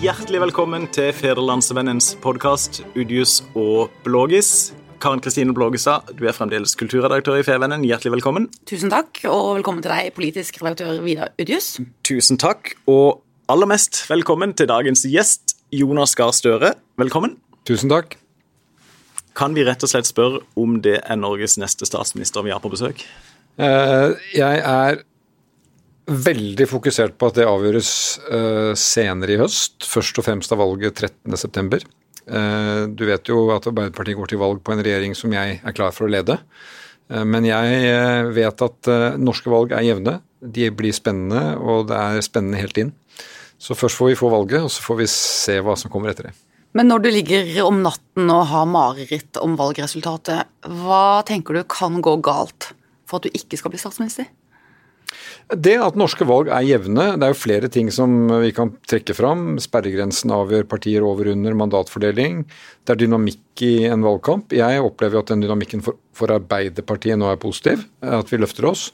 Hjertelig velkommen til Federlandsvennens podkast Udius og Blågis. Karen Kristine Blågestad, du er fremdeles kulturredaktør i Fevennen. Hjertelig velkommen. Tusen takk, og velkommen til deg, politisk redaktør Vidar Udius. Tusen takk, og aller mest velkommen til dagens gjest, Jonas Gahr Støre. Velkommen. Tusen takk. Kan vi rett og slett spørre om det er Norges neste statsminister vi har på besøk? Eh, jeg er veldig fokusert på at det avgjøres eh, senere i høst. Først og fremst av valget 13.9. Eh, du vet jo at Arbeiderpartiet går til valg på en regjering som jeg er klar for å lede. Eh, men jeg vet at norske valg er jevne. De blir spennende, og det er spennende helt inn. Så først får vi få valget, og så får vi se hva som kommer etter det. Men når du ligger om natten og har mareritt om valgresultatet, hva tenker du kan gå galt for at du ikke skal bli statsminister? Det at norske valg er jevne, det er jo flere ting som vi kan trekke fram. Sperregrensen avgjør partier over under mandatfordeling. Det er dynamikk i en valgkamp. Jeg opplever at den dynamikken for, for Arbeiderpartiet nå er positiv, at vi løfter oss.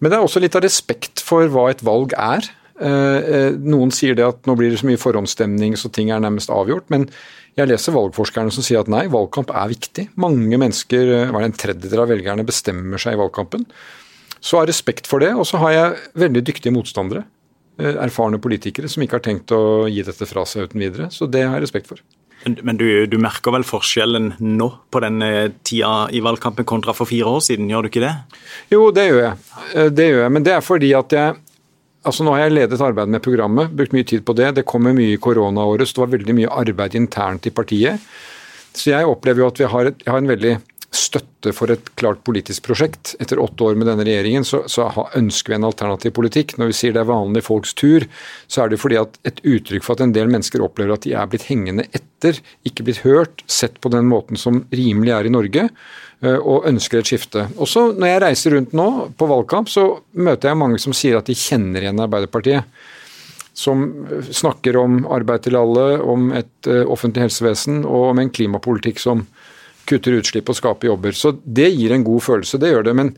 Men det er også litt av respekt for hva et valg er. Eh, eh, noen sier det at nå blir det så mye forhåndsstemning så ting er nærmest avgjort. men jeg leser valgforskerne som sier at nei, valgkamp er viktig. Mange mennesker, hva er det en tredjedel av velgerne, bestemmer seg i valgkampen. Så har respekt for det. Og så har jeg veldig dyktige motstandere. Eh, erfarne politikere som ikke har tenkt å gi dette fra seg uten videre. Så det har jeg respekt for. Men du, du merker vel forskjellen nå på den eh, tida i valgkampen kontra for fire år siden, gjør du ikke det? Jo, det gjør jeg. Eh, det gjør jeg. Men det er fordi at jeg Altså Nå har jeg ledet arbeidet med programmet, brukt mye tid på det. Det kommer mye i koronaåret, så det var veldig mye arbeid internt i partiet. Så jeg opplever jo at vi har, et, har en veldig støtte for et klart politisk prosjekt. Etter åtte år med denne regjeringen så, så, ønsker vi en alternativ politikk. Når vi sier det er vanlige folks tur, så er det fordi at et uttrykk for at en del mennesker opplever at de er blitt hengende etter, ikke blitt hørt, sett på den måten som rimelig er i Norge, eh, og ønsker et skifte. Også når jeg reiser rundt nå på valgkamp, så møter jeg mange som sier at de kjenner igjen Arbeiderpartiet som snakker om arbeid til alle, om et uh, offentlig helsevesen og om en klimapolitikk som kutter utslipp og skaper jobber. Så det gir en god følelse, det gjør det. Men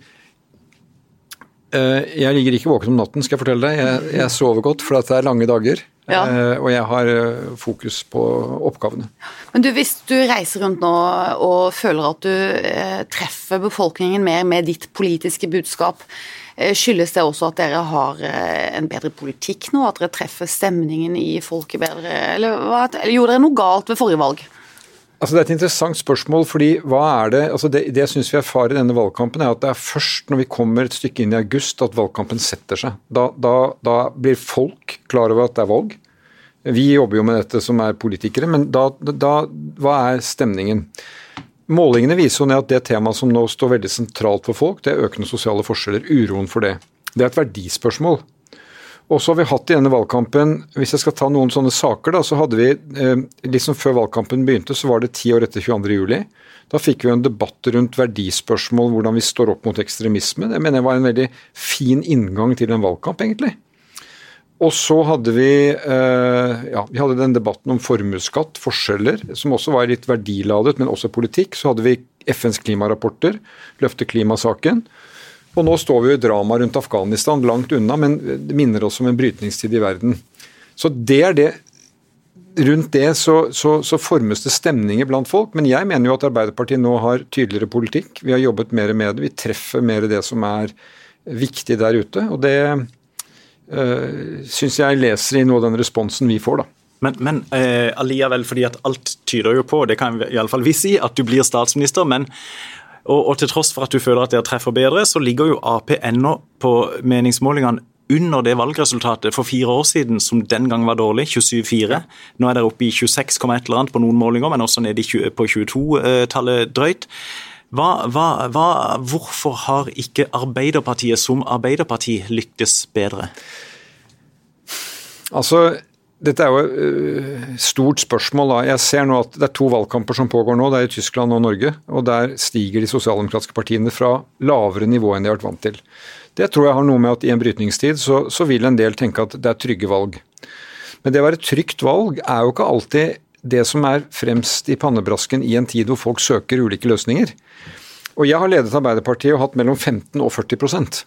uh, jeg ligger ikke våken om natten, skal jeg fortelle deg. Jeg, jeg sover godt, for det er lange dager. Ja. Uh, og jeg har uh, fokus på oppgavene. Men du, Hvis du reiser rundt nå og føler at du treffer befolkningen mer med ditt politiske budskap, skyldes det også at dere har en bedre politikk nå? At dere treffer stemningen i folket bedre? Eller, eller gjorde dere noe galt ved forrige valg? Altså Det er et interessant spørsmål. fordi hva er Det altså det, det jeg vi erfarer i denne valgkampen, er at det er først når vi kommer et stykke inn i august at valgkampen setter seg. Da, da, da blir folk klar over at det er valg. Vi jobber jo med dette som er politikere, men da, da hva er stemningen? Målingene viser jo ned at det temaet som nå står veldig sentralt for folk, det er økende sosiale forskjeller. Uroen for det. Det er et verdispørsmål. Og så har vi hatt i denne valgkampen, Hvis jeg skal ta noen sånne saker, da, så hadde vi liksom Før valgkampen begynte, så var det ti år etter 22.07. Da fikk vi en debatt rundt verdispørsmål, hvordan vi står opp mot ekstremisme. Det mener jeg var en veldig fin inngang til en valgkamp, egentlig. Og så hadde vi eh, ja, vi hadde den debatten om formuesskatt, forskjeller, som også var litt verdiladet, men også politikk. Så hadde vi FNs klimarapporter, løfte klimasaken. Og nå står vi jo i drama rundt Afghanistan, langt unna, men det minner oss om en brytningstid i verden. Så det er det Rundt det så, så, så, formes det stemninger blant folk, men jeg mener jo at Arbeiderpartiet nå har tydeligere politikk. Vi har jobbet mer med det, vi treffer mer det som er viktig der ute. Og det øh, syns jeg leser i noe av den responsen vi får, da. Men, men eh, alliavel, fordi at alt tyder jo på, det kan iallfall vi si, at du blir statsminister. men og, og, til tross for at du føler at dere treffer bedre, så ligger jo Ap ennå på meningsmålingene under det valgresultatet for fire år siden, som den gang var dårlig, 27-4. Nå er dere oppe i 26, et eller annet på noen målinger, men også nede på 22-tallet drøyt. Hva, hva, hva, hvorfor har ikke Arbeiderpartiet som Arbeiderparti lyktes bedre? Altså, dette er jo et øh, stort spørsmål. da. Jeg ser nå at Det er to valgkamper som pågår nå. Det er i Tyskland og Norge. og Der stiger de sosialdemokratiske partiene fra lavere nivå enn de har vært vant til. Det tror jeg har noe med at i en brytningstid så, så vil en del tenke at det er trygge valg. Men det å være trygt valg er jo ikke alltid det som er fremst i pannebrasken i en tid hvor folk søker ulike løsninger. Og Jeg har ledet Arbeiderpartiet og hatt mellom 15 og 40%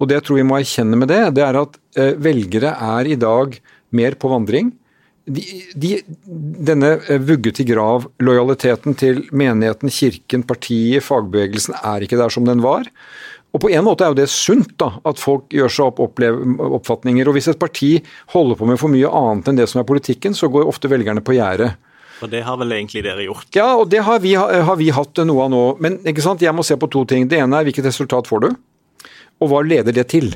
Og det jeg tror vi må erkjenne med det, det er at eh, velgere er i dag mer på vandring. de, de, denne vugge til grav, lojaliteten til menigheten, kirken, partiet, fagbevegelsen, er ikke der som den var. Og På en måte er jo det sunt, da, at folk gjør seg opp oppfatninger. og Hvis et parti holder på med for mye annet enn det som er politikken, så går ofte velgerne på gjerdet. Og Det har vel egentlig dere gjort? Ja, og det har vi, har vi hatt noe av nå. Men ikke sant, jeg må se på to ting. Det ene er hvilket resultat får du, og hva leder det til?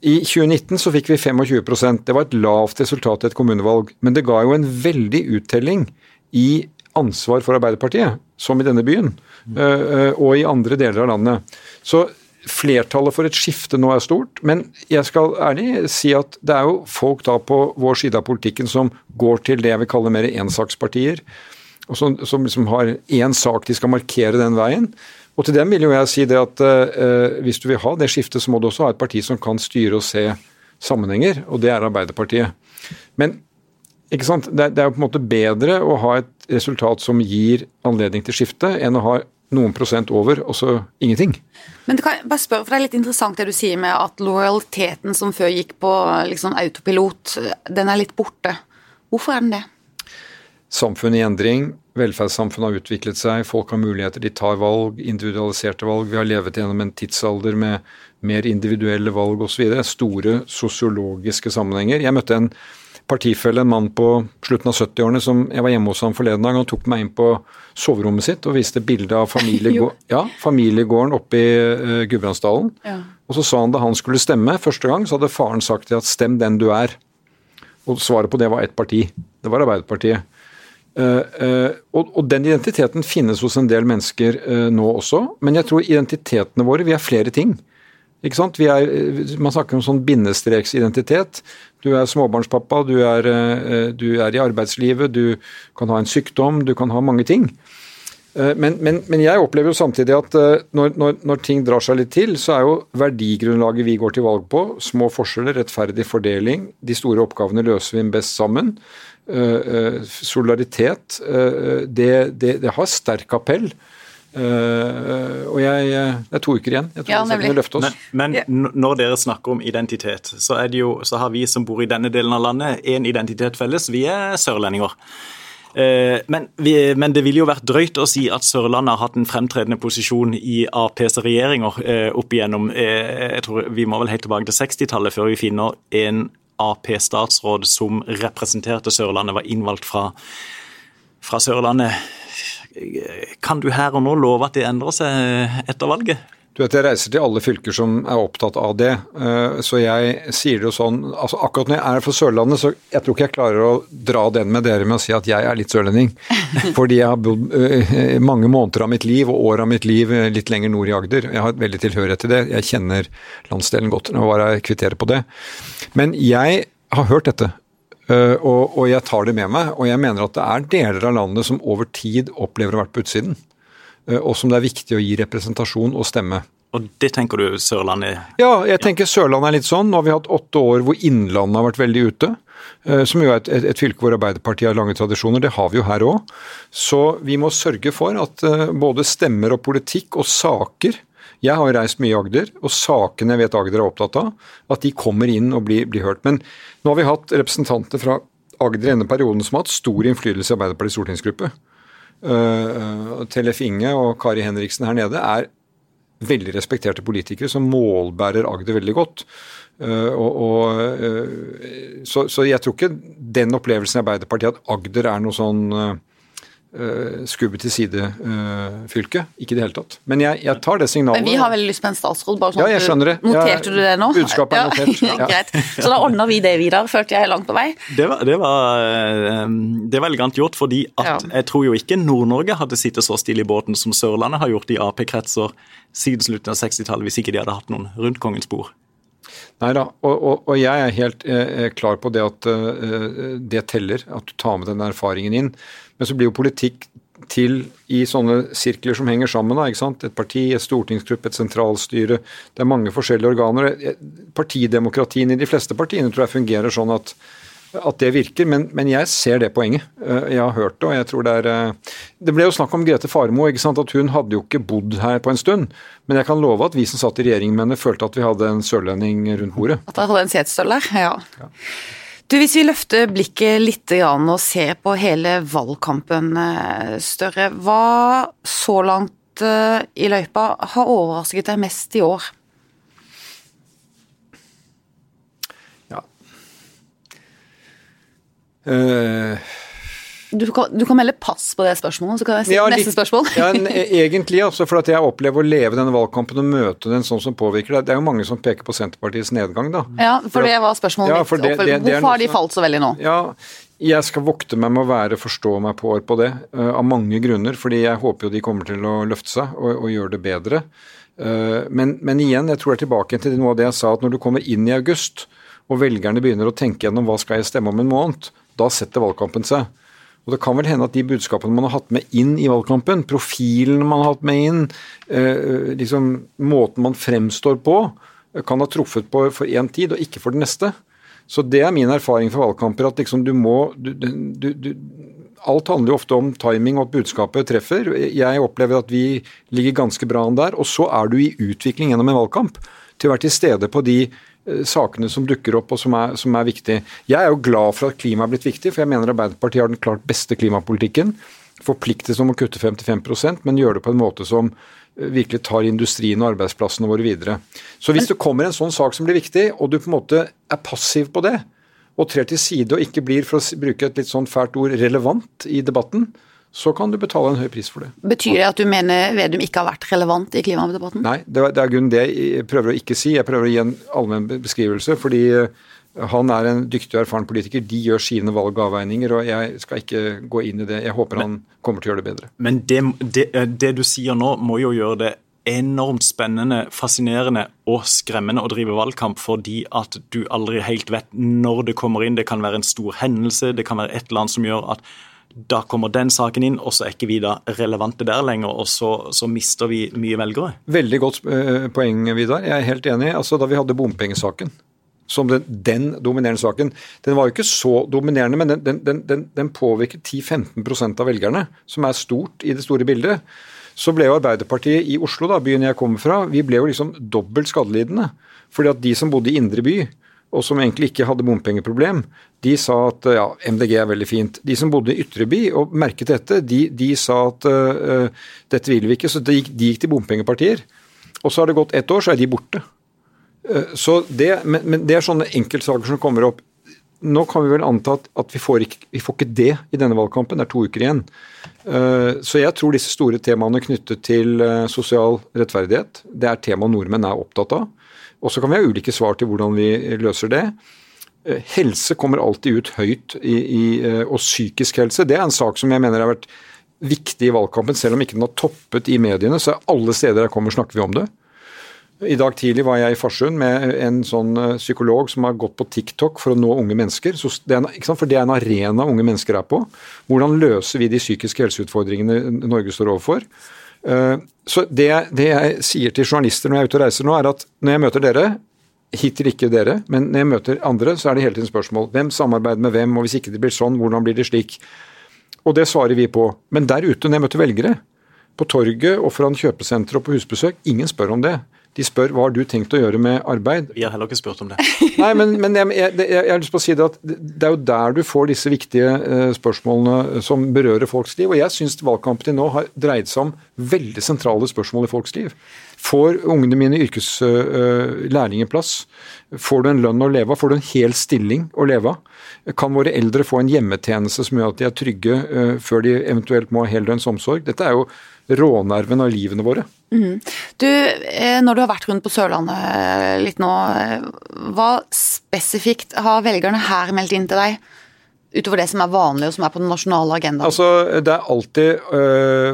I 2019 så fikk vi 25% Det var et lavt resultat i et kommunevalg. Men det ga jo en veldig uttelling i ansvar for Arbeiderpartiet, som i denne byen, mm. og i andre deler av landet. Så flertallet for et skifte nå er stort, men jeg skal ærlig si at det er jo folk da på vår side av politikken som går til det jeg vil kalle mer ensakspartier, og som, som liksom har én sak de skal markere den veien. Og til dem vil jo jeg si det at eh, hvis du vil ha det skiftet, så må du også ha et parti som kan styre og se sammenhenger, og det er Arbeiderpartiet. Men ikke sant? Det, det er jo på en måte bedre å ha et resultat som gir anledning til skifte, enn å ha noen prosent over, og så ingenting. Men det kan, bare spørre, for det er litt interessant det du sier med at lojaliteten som før gikk på liksom, autopilot, den er litt borte. Hvorfor er den det? Samfunnet i endring, velferdssamfunnet har utviklet seg, folk har muligheter, de tar valg, individualiserte valg. Vi har levet gjennom en tidsalder med mer individuelle valg osv. Store sosiologiske sammenhenger. Jeg møtte en partifelle, en mann på slutten av 70-årene som jeg var hjemme hos ham forleden dag. Han tok meg inn på soverommet sitt og viste bilde av familiegården, ja, familiegården oppe i uh, Gudbrandsdalen. Ja. Og så sa han da han skulle stemme første gang, så hadde faren sagt til at 'stem den du er'. Og svaret på det var ett parti. Det var Arbeiderpartiet. Uh, uh, og, den identiteten finnes hos en del mennesker uh, nå også, men jeg tror identitetene våre Vi er flere ting. Ikke sant? Er, man snakker om sånn bindestreksidentitet. Du er småbarnspappa, du er, eh, du er, i arbeidslivet, du kan ha en sykdom, du kan ha mange ting. Eh, men, men, men jeg opplever jo samtidig at eh, når, når, når, ting drar seg litt til, så er jo verdigrunnlaget vi går til valg på, små forskjeller, rettferdig fordeling, de store oppgavene løser vi best sammen. Solidaritet, det, det, det har sterk appell. Uh, og jeg, det er to uker igjen. Jeg tror ja, vi løfte oss. Men, men, når dere snakker om identitet, så, jo, så, har vi som bor i denne delen av landet, én identitet felles. Vi er sørlendinger. Men, vi, men, det ville jo vært drøyt å si at Sørlandet har hatt en fremtredende posisjon i Aps regjeringer opp igjennom jeg tror Vi må vel helt tilbake til 60-tallet før vi finner en Ap-statsråd som representerte Sørlandet, var innvalgt fra, fra Sørlandet kan du her og nå love at det endrer seg etter valget? Du vet, Jeg reiser til alle fylker som er opptatt av det. Eh, så jeg sier det jo sånn altså Akkurat når jeg er fra Sørlandet, så jeg tror ikke jeg klarer å dra den med dere med å si at jeg er litt sørlending. Fordi jeg har bodd eh, mange måneder av mitt liv og år av mitt liv eh, litt lenger nord i Agder. Jeg har veldig tilhørighet til det. Jeg kjenner landsdelen godt. Nå bare jeg kvitterer på det. Men jeg har hørt dette og, og, jeg tar det med meg. Og jeg mener at det er deler av landet som over tid opplever å ha vært på utsiden. Eh, og som det er viktig å gi representasjon og stemme. Og det tenker du Sørlandet Ja, jeg tenker Sørlandet er litt sånn. Nå har vi hatt åtte år hvor Innlandet har vært veldig ute. Eh, som jo er et, et, et fylke hvor Arbeiderpartiet har lange tradisjoner. Det har vi jo her òg. Så vi må sørge for at både stemmer og politikk og saker jeg har reist mye i Agder, og sakene jeg vet Agder er opptatt av, at de kommer inn og blir, blir hørt. Men nå har vi hatt representanter fra Agder i denne perioden som har hatt stor innflytelse i Arbeiderpartiets stortingsgruppe. Uh, Tellef Inge og Kari Henriksen her nede er veldig respekterte politikere som målbærer Agder veldig godt. Uh, og, uh, så, så, jeg tror ikke den opplevelsen i Arbeiderpartiet at Agder er noe sånn uh, skubbe til side-fylke. Uh, ikke i det hele tatt. Men jeg, jeg, tar det signalet. Men vi har veldig lyst på en statsråd. bare sånn ja, jeg skjønner det. Noterte du det nå? Budskapet er notert. Ja. Greit. Så da ordner vi det videre, følte jeg langt på vei. Det var, det var, eh, det var elegant gjort, fordi at ja. jeg tror jo ikke Nord-Norge hadde sittet så stille i båten som Sørlandet har gjort i Ap-kretser siden slutten av 60-tallet, hvis ikke de hadde hatt noen rundt kongens bord. Nei da, og, og, og, jeg er helt eh, klar på det at eh, det teller, at du tar med den erfaringen inn. Men så blir jo politikk til i sånne sirkler som henger sammen. Da, ikke sant? Et parti, et stortingsgruppe, et sentralstyre. Det er mange forskjellige organer. Partidemokratien i de fleste partiene tror jeg fungerer sånn at, at det virker, men, men, jeg ser det poenget. Eh, jeg har hørt det, og jeg tror det er eh, Det ble jo snakk om Grete Faremo, ikke sant? at hun hadde jo ikke bodd her på en stund. Men jeg kan love at vi som satt i regjering med henne, følte at vi hadde en sørlending rundt bordet. At dere hadde en setesdøl der, ja. ja. Du, Hvis vi løfter blikket litt og ser på hele valgkampen, større, Støre. Hva så langt eh, i løypa har overrasket deg mest i år? Uh, du kan, du kan, melde pass på det spørsmålet, så kan jeg si ja, neste spørsmål. ja, Egentlig, altså, for at jeg opplever å leve denne valgkampen og møte den sånn som påvirker deg. Det er jo mange som peker på Senterpartiets nedgang, da. Ja, for, for det var spørsmålet ja, mitt. Det, det, det, Hvorfor har de falt så veldig nå? Ja, jeg skal vokte meg med å være forstå meg på år på det, uh, av mange grunner. fordi jeg håper jo de kommer til å løfte seg og, og gjøre det bedre. Uh, men, men, igjen, jeg tror jeg er tilbake til noe av det jeg sa, at når du kommer inn i august og velgerne begynner å tenke gjennom hva skal jeg stemme om en måned, da setter valgkampen seg. Og Det kan vel hende at de budskapene man har hatt med inn i valgkampen, profilene man har hatt med inn, eh, liksom måten man fremstår på, kan ha truffet på for én tid og ikke for den neste. Så Det er min erfaring fra valgkamper. at liksom du må du, du, du, Alt handler jo ofte om timing og at budskapet treffer. Jeg opplever at vi ligger ganske bra an der. Og så er du i utvikling gjennom en valgkamp. Til å være til stede på de Eh, sakene som dukker opp og som er, som er viktige. Jeg er jo glad for at klima er blitt viktig, for jeg mener Arbeiderpartiet har den klart beste klimapolitikken. Forpliktes om å kutte 55% men gjør det på en måte som eh, virkelig tar industrien og arbeidsplassene våre videre. Så hvis det kommer en sånn sak som blir viktig, og du på en måte er passiv på det, og trer til side og ikke blir, for å bruke et litt sånn fælt ord, relevant i debatten, så kan du betale en høy pris for det. Betyr det at du mener Vedum ikke har vært relevant i klimadebatten? Nei, det er, det er grunn det jeg prøver å ikke si. Jeg prøver å gi en allmenn beskrivelse. fordi eh, han er en dyktig og erfaren politiker. De gjør sine valg og avveininger, og jeg skal ikke gå inn i det. Jeg håper han kommer til å gjøre det bedre. Men det, det, det du sier nå, må jo gjøre det enormt spennende, fascinerende og skremmende å drive valgkamp fordi at du aldri helt vet når det kommer inn. Det kan være en stor hendelse, det kan være et eller annet som gjør at da kommer den saken inn, og så er ikke vi da relevante der lenger, og så, så mister vi mye velgere. Veldig godt uh, poeng, Vidar. Jeg er helt enig. Altså, Da vi hadde bompengesaken som den, den, dominerende saken. Den var jo ikke så dominerende, men den, den, den, den påvirket 10-15% av velgerne, som er stort i det store bildet. Så ble jo Arbeiderpartiet i Oslo, da, byen jeg kommer fra, vi ble jo liksom dobbelt skadelidende. Fordi at de som bodde i indre by, og som egentlig ikke hadde bompengeproblem, de sa at ja, MDG er veldig fint. De som bodde i Ytreby og merket dette, de, de sa at uh, dette vil vi ikke, så de gikk, de gikk til bompengepartier. Og så har det gått ett år, så er de borte. Uh, så det, men, men, det er sånne enkeltsaker som kommer opp. Nå kan vi vel anta at, at vi, får ikke, vi, får ikke, det i denne valgkampen, det er to uker igjen. Uh, så jeg tror disse store temaene knyttet til sosial rettferdighet, det er tema nordmenn er opptatt av. Og så kan vi ha ulike svar til hvordan vi løser det. Eh, helse kommer alltid ut høyt, i, i, eh, og psykisk helse det er en sak som jeg mener har vært viktig i valgkampen. Selv om ikke den har toppet i mediene, så alle steder jeg kommer snakker vi om det. I dag tidlig var jeg i Farsund med en sånn eh, psykolog som har gått på TikTok for å nå unge mennesker. Det en, for det er en arena unge mennesker er på. Hvordan løser vi de psykiske helseutfordringene Norge står overfor? Så det, det, jeg sier til journalister når jeg er ute og reiser nå, er at når jeg møter dere, hittil ikke dere, men når jeg møter andre, så er det hele tiden spørsmål. Hvem samarbeider med hvem, og hvis ikke det blir sånn, hvordan blir det slik? Og det svarer vi på. Men der ute, når jeg møter velgere, på torget og foran kjøpesenter og på husbesøk, ingen spør om det. De spør hva har du tenkt å gjøre med arbeid. Vi har heller ikke spurt om det. Nei, men, men jeg, jeg, jeg, jeg, har lyst på å si det at det er jo der du får disse viktige uh, spørsmålene som berører folks liv. Og jeg syns valgkampen til nå har dreid seg om veldig sentrale spørsmål i folks liv. Får ungene mine yrkeslærlingplass? Får du en lønn å leve av? Får du en hel stilling å leve av? Kan våre eldre få en hjemmetjeneste som gjør at de er trygge før de eventuelt må ha heldøgns omsorg? Dette er jo rånerven av livene våre. Mm. Du, når du har vært rundt på Sørlandet eh, litt nå, hva spesifikt har velgerne her meldt inn til deg? Utover det som er vanlig og som er på den nasjonale agendaen? Altså, det er alltid,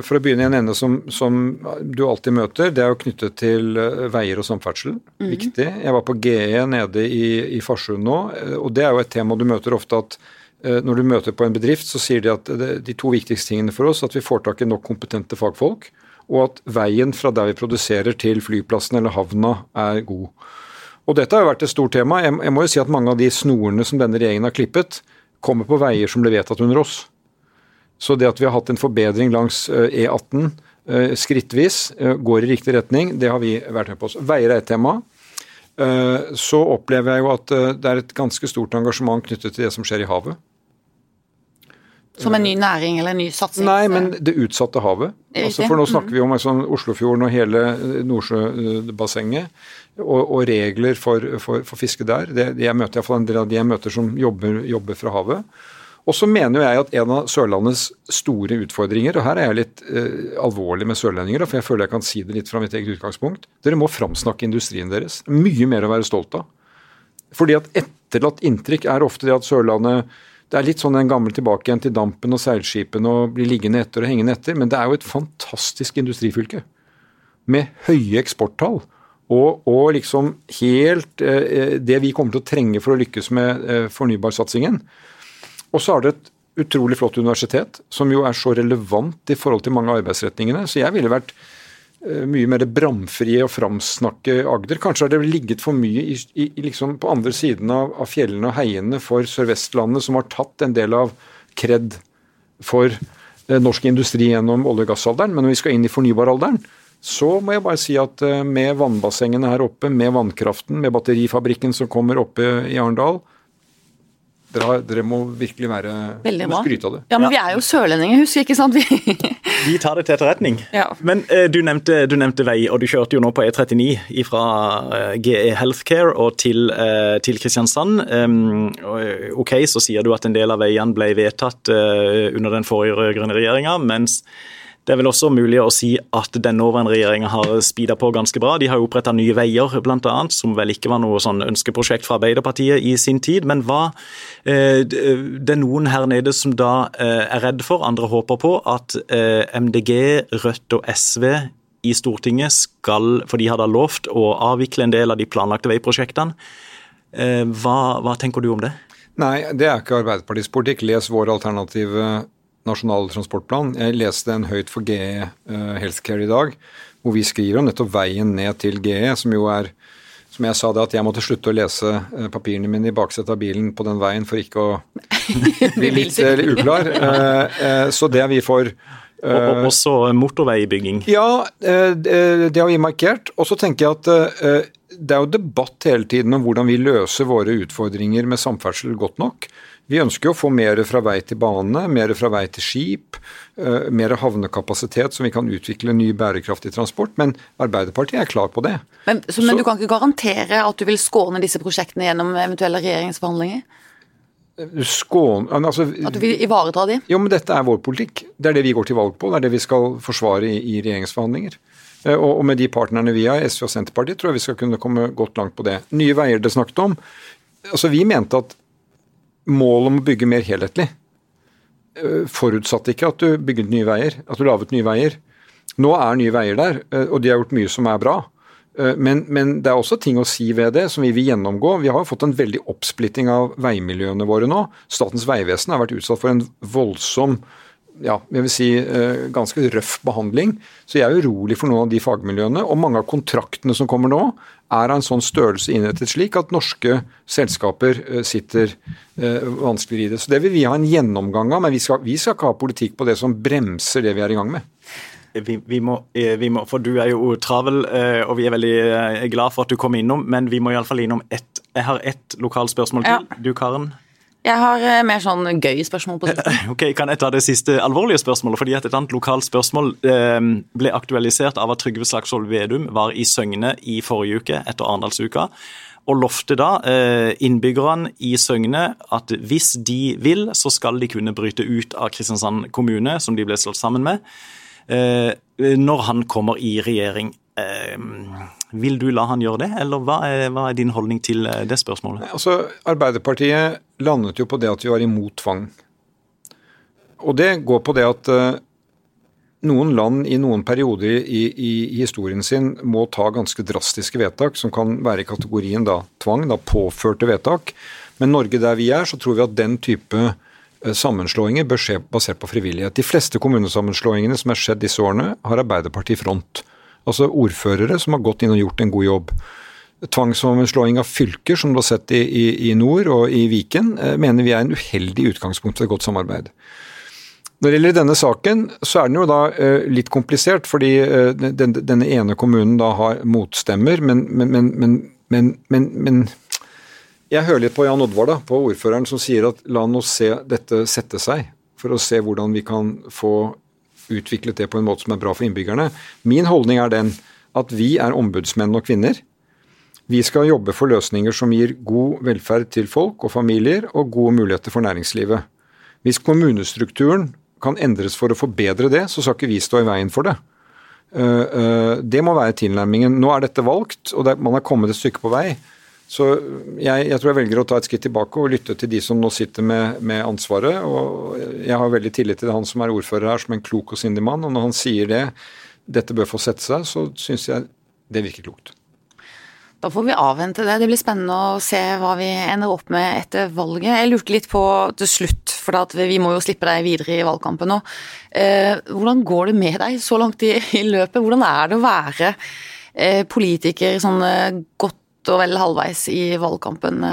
For å begynne i en ende som, som, du alltid møter, det er jo knyttet til veier og samferdsel. Mm. Viktig. Jeg var på GE nede i, i Farsund nå, og det er jo et tema du møter ofte at når du møter på en bedrift, så sier de at de to viktigste tingene for oss at vi får tak i nok kompetente fagfolk, og at veien fra der vi produserer til flyplassen eller havna er god. Og Dette har jo vært et stort tema. Jeg, jeg må jo si at Mange av de snorene som denne regjeringen har klippet, kommer på veier som ble vedtatt under oss. Så det at vi har hatt en forbedring langs E18 eh, skrittvis, eh, går i riktig retning, det har vi vært med på. Veier er et tema. så opplever jeg jo at det er et ganske stort engasjement knyttet til det som skjer i havet. Som en ny næring eller en ny satsing? Nei, men det utsatte havet. Altså, for nå snakker vi om altså, Oslofjorden og hele Nordsjøbassenget. Og, og, regler for, for, for fiske der. Det, jeg møter iallfall en del av de jeg møter som jobber, jobber fra havet. Og så mener jeg at en av Sørlandets store utfordringer, og her er jeg litt eh, alvorlig med sørlendinger, for jeg føler jeg kan si det litt fra mitt eget utgangspunkt, dere må framsnakke industrien deres. Mye mer å være stolt av. Fordi at etterlatt inntrykk er ofte det at Sørlandet det er litt sånn den gamle tilbake igjen til dampen og seilskipene og bli liggende etter og hengende etter, men det er jo et fantastisk industrifylke. Med høye eksporttall. Og, og liksom helt eh, det vi kommer til å trenge for å lykkes med eh, fornybarsatsingen. Og så har det et utrolig flott universitet, som jo er så relevant i forhold til mange av arbeidsretningene. Så jeg ville vært Eh, mye mer bramfrie og framsnakke Agder. Kanskje har det ligget for mye i, i, liksom på andre siden av, av, fjellene og heiene for Sør-Vestlandet, som har tatt en del av kred for eh, norsk industri gjennom olje- og gassalderen. Men når vi skal inn i fornybaralderen, så må jeg bare si at eh, med vannbassengene her oppe, med vannkraften, med batterifabrikken som kommer oppe i Arendal, dere, dere, må virkelig være Veldig bra. skryte av det. Ja, men vi er jo sørlendinger, husker ikke sant? Vi, vi tar det til etterretning. Ja. Men eh, du, nevnte, du, nevnte, vei, og du kjørte jo nå på E39 fra eh, GE Healthcare og til, eh, til Kristiansand. Um, ok, så sier du at en del av veiene ble vedtatt uh, under den forrige rød-grønne regjeringa, mens det er vel også mulig å si at den nåværende regjeringa har speeda på ganske bra. De har jo oppretta Nye Veier, bl.a., som vel ikke var noe sånn ønskeprosjekt fra Arbeiderpartiet i sin tid. Men hva eh, Det er noen her nede som da eh, er redd for, andre håper på, at eh, MDG, Rødt og SV i Stortinget skal, for de har da lovt å avvikle en del av de planlagte veiprosjektene. Hva, hva tenker du om det? Nei, det er ikke Arbeiderpartiets politikk. Les vår alternative Nasjonal transportplan. Jeg leste en høyt for GE uh, Healthcare i dag, hvor vi skriver om nettopp veien ned til GE, som jo er som jeg sa det, at jeg måtte slutte å lese uh, papirene mine i baksetet av bilen på den veien for ikke å bli litt uh, uklar. så det er vi for. Og, også motorveibygging? Ja, det, det har vi markert. Og så tenker jeg at det er jo debatt hele tiden om hvordan vi løser våre utfordringer med samferdsel godt nok. Vi ønsker å få mer fra vei til bane, mer fra vei til skip, uh, mer havnekapasitet som vi kan utvikle ny bærekraftig transport. Men Arbeiderpartiet er klar på det. Men, så, men så, du kan ikke garantere at du vil skåne disse prosjektene gjennom eventuelle regjeringsforhandlinger? Skåne altså, at du vil ivareta de? Jo, men dette er vår politikk. Det er det vi går til valg på. Det er det vi skal forsvare i, i regjeringsforhandlinger. Eh, og, og, med de partnerne vi har, SV og Senterpartiet, tror jeg vi skal kunne komme godt langt på det. Nye Veier det snakket om. Altså, Vi mente at målet om å bygge mer helhetlig eh, forutsatte ikke at du bygget nye veier, at du laget nye veier. Nå er Nye Veier der, eh, og de har gjort mye som er bra. Eh, men, men, det er også ting å si ved det som vi vil gjennomgå. Vi har fått en veldig oppsplitting av veimiljøene våre nå. Statens vegvesen har vært utsatt for en voldsom ja, jeg vil si ganske røff behandling. Så jeg er urolig for noen av de fagmiljøene. Og mange av kontraktene som kommer nå, er av en sånn størrelse innrettet slik at norske selskaper eh, sitter eh, vanskeligere i det. Så Det vil vi ha en gjennomgang av, men vi skal, vi skal ikke ha politikk på det som bremser det vi er i gang med. Vi, vi, må, eh, vi, må, for Du er jo travel, og vi er veldig glad for at du kom innom, men vi må iallfall innom ett Jeg har ett lokalt spørsmål til. Ja. Du, Karen? Jeg har eh, mer sånn gøy spørsmål på slutten. Ok, Kan jeg ta det siste alvorlige spørsmålet? fordi Et annet lokalt spørsmål eh, ble aktualisert av at Trygve Slagsvold Vedum var i Søgne i forrige uke etter Arendalsuka. Og lovte da eh, innbyggerne i Søgne at hvis de vil, så skal de kunne bryte ut av Kristiansand kommune, som de ble slått sammen med, når han kommer i regjering. Vil du la han gjøre det, eller hva er, hva er din holdning til eh, det spørsmålet? Altså, Arbeiderpartiet landet jo på det at vi var imot tvang. Og det går på det at uh, noen land i noen perioder i, i, i, historien sin må ta ganske drastiske vedtak, som kan være i kategorien da tvang, da påførte vedtak. Men Norge der vi er, så tror vi at den type sammenslåinger bør skje basert på frivillighet. De fleste kommunesammenslåingene som er skjedd disse årene, har Arbeiderpartiet i front. Altså ordførere som har gått inn og gjort en god jobb. Tvangssammenslåing av fylker, som du har sett i, i, i, nord og i Viken, eh, mener vi er en uheldig utgangspunkt for et godt samarbeid. Når det gjelder denne saken, så er den jo da eh, litt komplisert, fordi eh, den, denne ene kommunen da har motstemmer, men, men, men, men jeg hører litt på Jan Oddvar, da, på ordføreren, som sier at la oss se dette sette seg, for å se hvordan vi kan få utviklet det på en måte som er bra for innbyggerne. Min holdning er den at vi er ombudsmenn og -kvinner. Vi skal jobbe for løsninger som gir god velferd til folk og familier, og gode muligheter for næringslivet. Hvis kommunestrukturen kan endres for å forbedre det, så skal ikke vi stå i veien for det. Eh, eh, det må være tilnærmingen. Nå er dette valgt, og man er kommet et stykke på vei. Så jeg, jeg, tror jeg velger å ta et skritt tilbake og lytte til de som nå sitter med, med, ansvaret. og Jeg har veldig tillit til han som er ordfører her, som en klok og sindig mann. Og når han sier det, dette bør få sette seg, så syns jeg det virker klokt. Da får vi avvente det. Det blir spennende å se hva vi ender opp med etter valget. Jeg lurte litt på til slutt, for vi må jo slippe deg videre i valgkampen nå. Eh, hvordan går det med deg så langt i, i løpet? Hvordan er det å være eh, politiker sånn eh, godt og vel halvveis i valgkampen.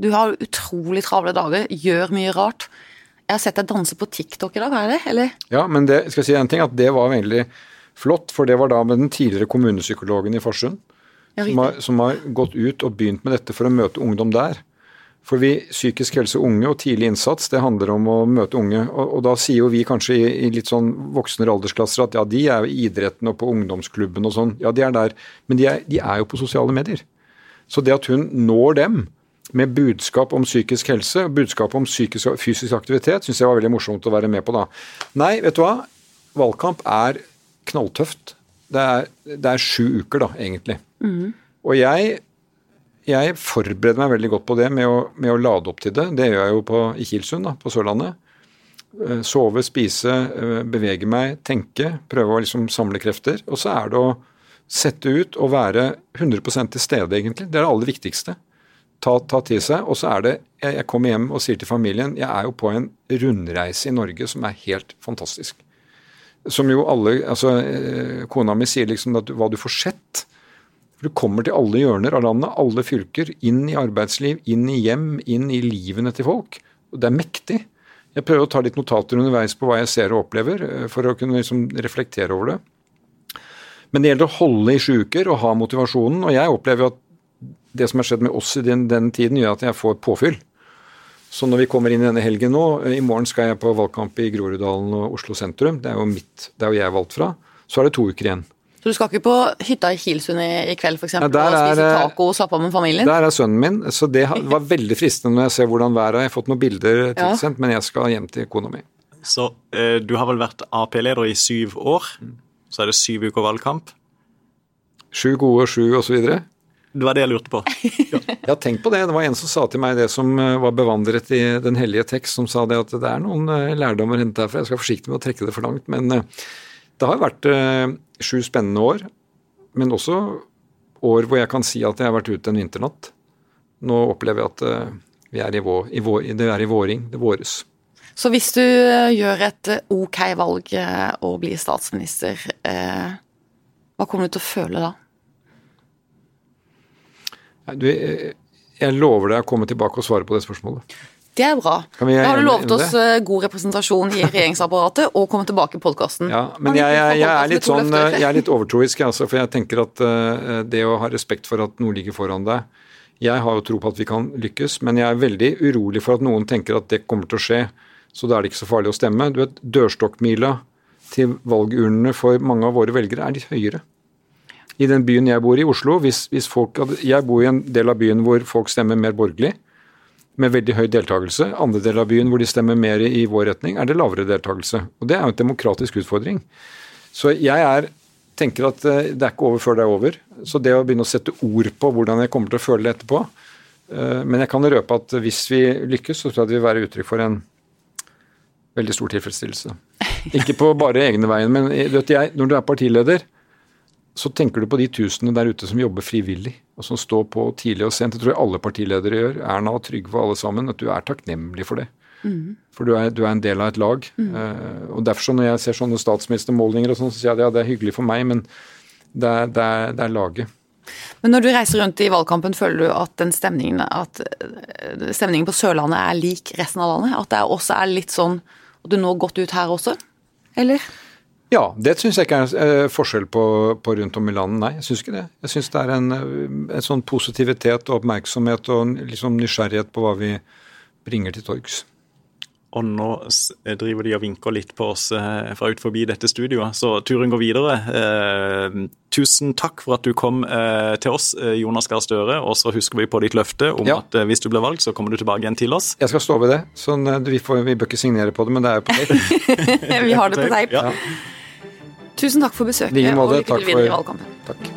Du har utrolig travle dager, gjør mye rart. Jeg har sett deg danse på TikTok i dag, er det? eller? Ja, men det, skal jeg si en ting, at det var veldig flott, for det var da med den tidligere kommunepsykologen i Farsund. Ja, som, har, som har gått ut og begynt med dette for å møte ungdom der. For vi, Psykisk helse unge og tidlig innsats det handler om å møte unge. Og, og da sier jo vi kanskje i, i, litt sånn voksnere aldersklasser at ja, de er i idretten og på ungdomsklubben og sånn. Ja, de er der. Men de er, de er jo på sosiale medier. Så det at hun når dem med budskap om psykisk helse, budskap om psykisk og fysisk aktivitet, syns jeg var veldig morsomt å være med på da. Nei, vet du hva. Valgkamp er knalltøft. Det er, det er sju uker, da, egentlig. Mm. Og jeg, jeg, forbereder meg veldig godt på det med å, med å, lade opp til det. Det gjør jeg jo på, i Kilsund, da, på Sørlandet. Eh, sove, spise, eh, bevege meg, tenke. Prøve å liksom samle krefter. Og så er det å Sette ut og være 100% til stede, egentlig. Det er det aller viktigste. Ta, ta til seg. Og så er det jeg, jeg kommer hjem og sier til familien jeg er jo på en rundreise i Norge som er helt fantastisk. Som jo alle altså eh, Kona mi sier liksom at hva du får sett. Du kommer til alle hjørner av landet, alle fylker. Inn i arbeidsliv, inn i hjem, inn i livene til folk. Og det er mektig. Jeg prøver å ta litt notater underveis på hva jeg ser og opplever, eh, for å kunne liksom reflektere over det. Men det gjelder å holde i sju uker og ha motivasjonen. Og jeg opplever at det som har skjedd med oss i den, den, tiden, gjør at jeg får påfyll. Så når vi kommer inn i denne helgen nå, i morgen skal jeg på valgkamp i Groruddalen og Oslo sentrum. Det er jo mitt, det er jo jeg er valgt fra. Så er det to uker igjen. Så du skal ikke på hytta i Kilsund i, i kveld f.eks. Ja, og spise taco og slappe av med familien? Der er sønnen min, så det var veldig fristende når jeg ser hvordan været er. Jeg har fått noen bilder tilsendt, ja. men jeg skal hjem til kona mi. Så eh, du har vel vært Ap-leder i syv år? Mm så er det syv uker valgkamp. Sju gode, sju osv.? Det var det jeg lurte på. Ja. jeg har tenkt på det. Det var en som sa til meg det som eh, var bevandret i Den hellige tekst, som sa det at det er noen eh, lærdommer hentet hente herfra. Jeg skal være forsiktig med å trekke det for langt. Men eh, det har vært sju spennende år. Men også år hvor jeg kan si at jeg har vært ute en vinternatt. Nå opplever jeg at vi er i vår, i vår, det er i våring. Det våres. Så hvis du eh, gjør et eh, ok valg eh, og blir statsminister, hva kommer du til å føle da? Du, jeg lover deg å komme tilbake og svare på det spørsmålet. Det er bra. da har du lovet oss god representasjon i regjeringsapparatet og komme tilbake i podkasten. Ja, men jeg, jeg, jeg, er litt sånn, jeg er litt overtroisk, altså, for jeg tenker at det å ha respekt for at noe ligger foran deg Jeg har jo tro på at vi kan lykkes, men jeg er veldig urolig for at noen tenker at det kommer til å skje så da er det ikke så farlig å stemme. Du vet, Dørstokkmila til valgurnene for mange av våre velgere er litt høyere. I den byen jeg bor i, Oslo, hvis, hvis folk, Jeg bor i en del av byen hvor folk stemmer mer borgerlig, med veldig høy deltakelse. Andre deler av byen hvor de stemmer mer i vår retning, er det lavere deltakelse. Og Det er jo en demokratisk utfordring. Så jeg er, tenker at eh, det er ikke over før det er over. Så det å begynne å sette ord på hvordan jeg kommer til å føle det etterpå eh, Men jeg kan røpe at hvis vi lykkes, så tror jeg det vil være uttrykk for en veldig stor tilfredsstillelse. Ikke på bare egne veien, men vet jeg, når du er partileder, så tenker du på de tusenene der ute som jobber frivillig, og som står på tidlig og sent. Det tror jeg alle partiledere gjør. Erna og Trygve alle sammen. At du er takknemlig for det. Mm. For du er, du er, en del av et lag. Mm. Uh, og derfor så Når jeg ser sånne statsministermålinger, og sånn, så sier jeg at ja, det er hyggelig for meg, men det er, det er, det er laget. Men når du reiser rundt i valgkampen, føler du at, den stemningen, at eh, stemningen på Sørlandet er lik resten av landet? At det også er litt sånn og du nå gått ut her også, eller? Ja, det syns jeg ikke er forskjell på, på, rundt om i landet, nei. Jeg syns ikke det. Jeg syns det er en, en, sånn positivitet og oppmerksomhet og liksom nysgjerrighet på hva vi bringer til torgs. Og nå driver de og vinker litt på oss eh, fra ut forbi dette studioet, så turen går videre. Eh, tusen takk for at du kom eh, til oss, eh, Jonas Gahr Støre. Og så husker vi på ditt løfte om ja. at eh, hvis du blir valgt, så kommer du tilbake igjen til oss. Jeg skal stå ved det. Sånn, eh, vi, får, vi, bør ikke signere på det, men det er jo på tape. vi har det på teip. Ja. Tusen takk for besøket, og lykke til videre i valgkampen. Takk.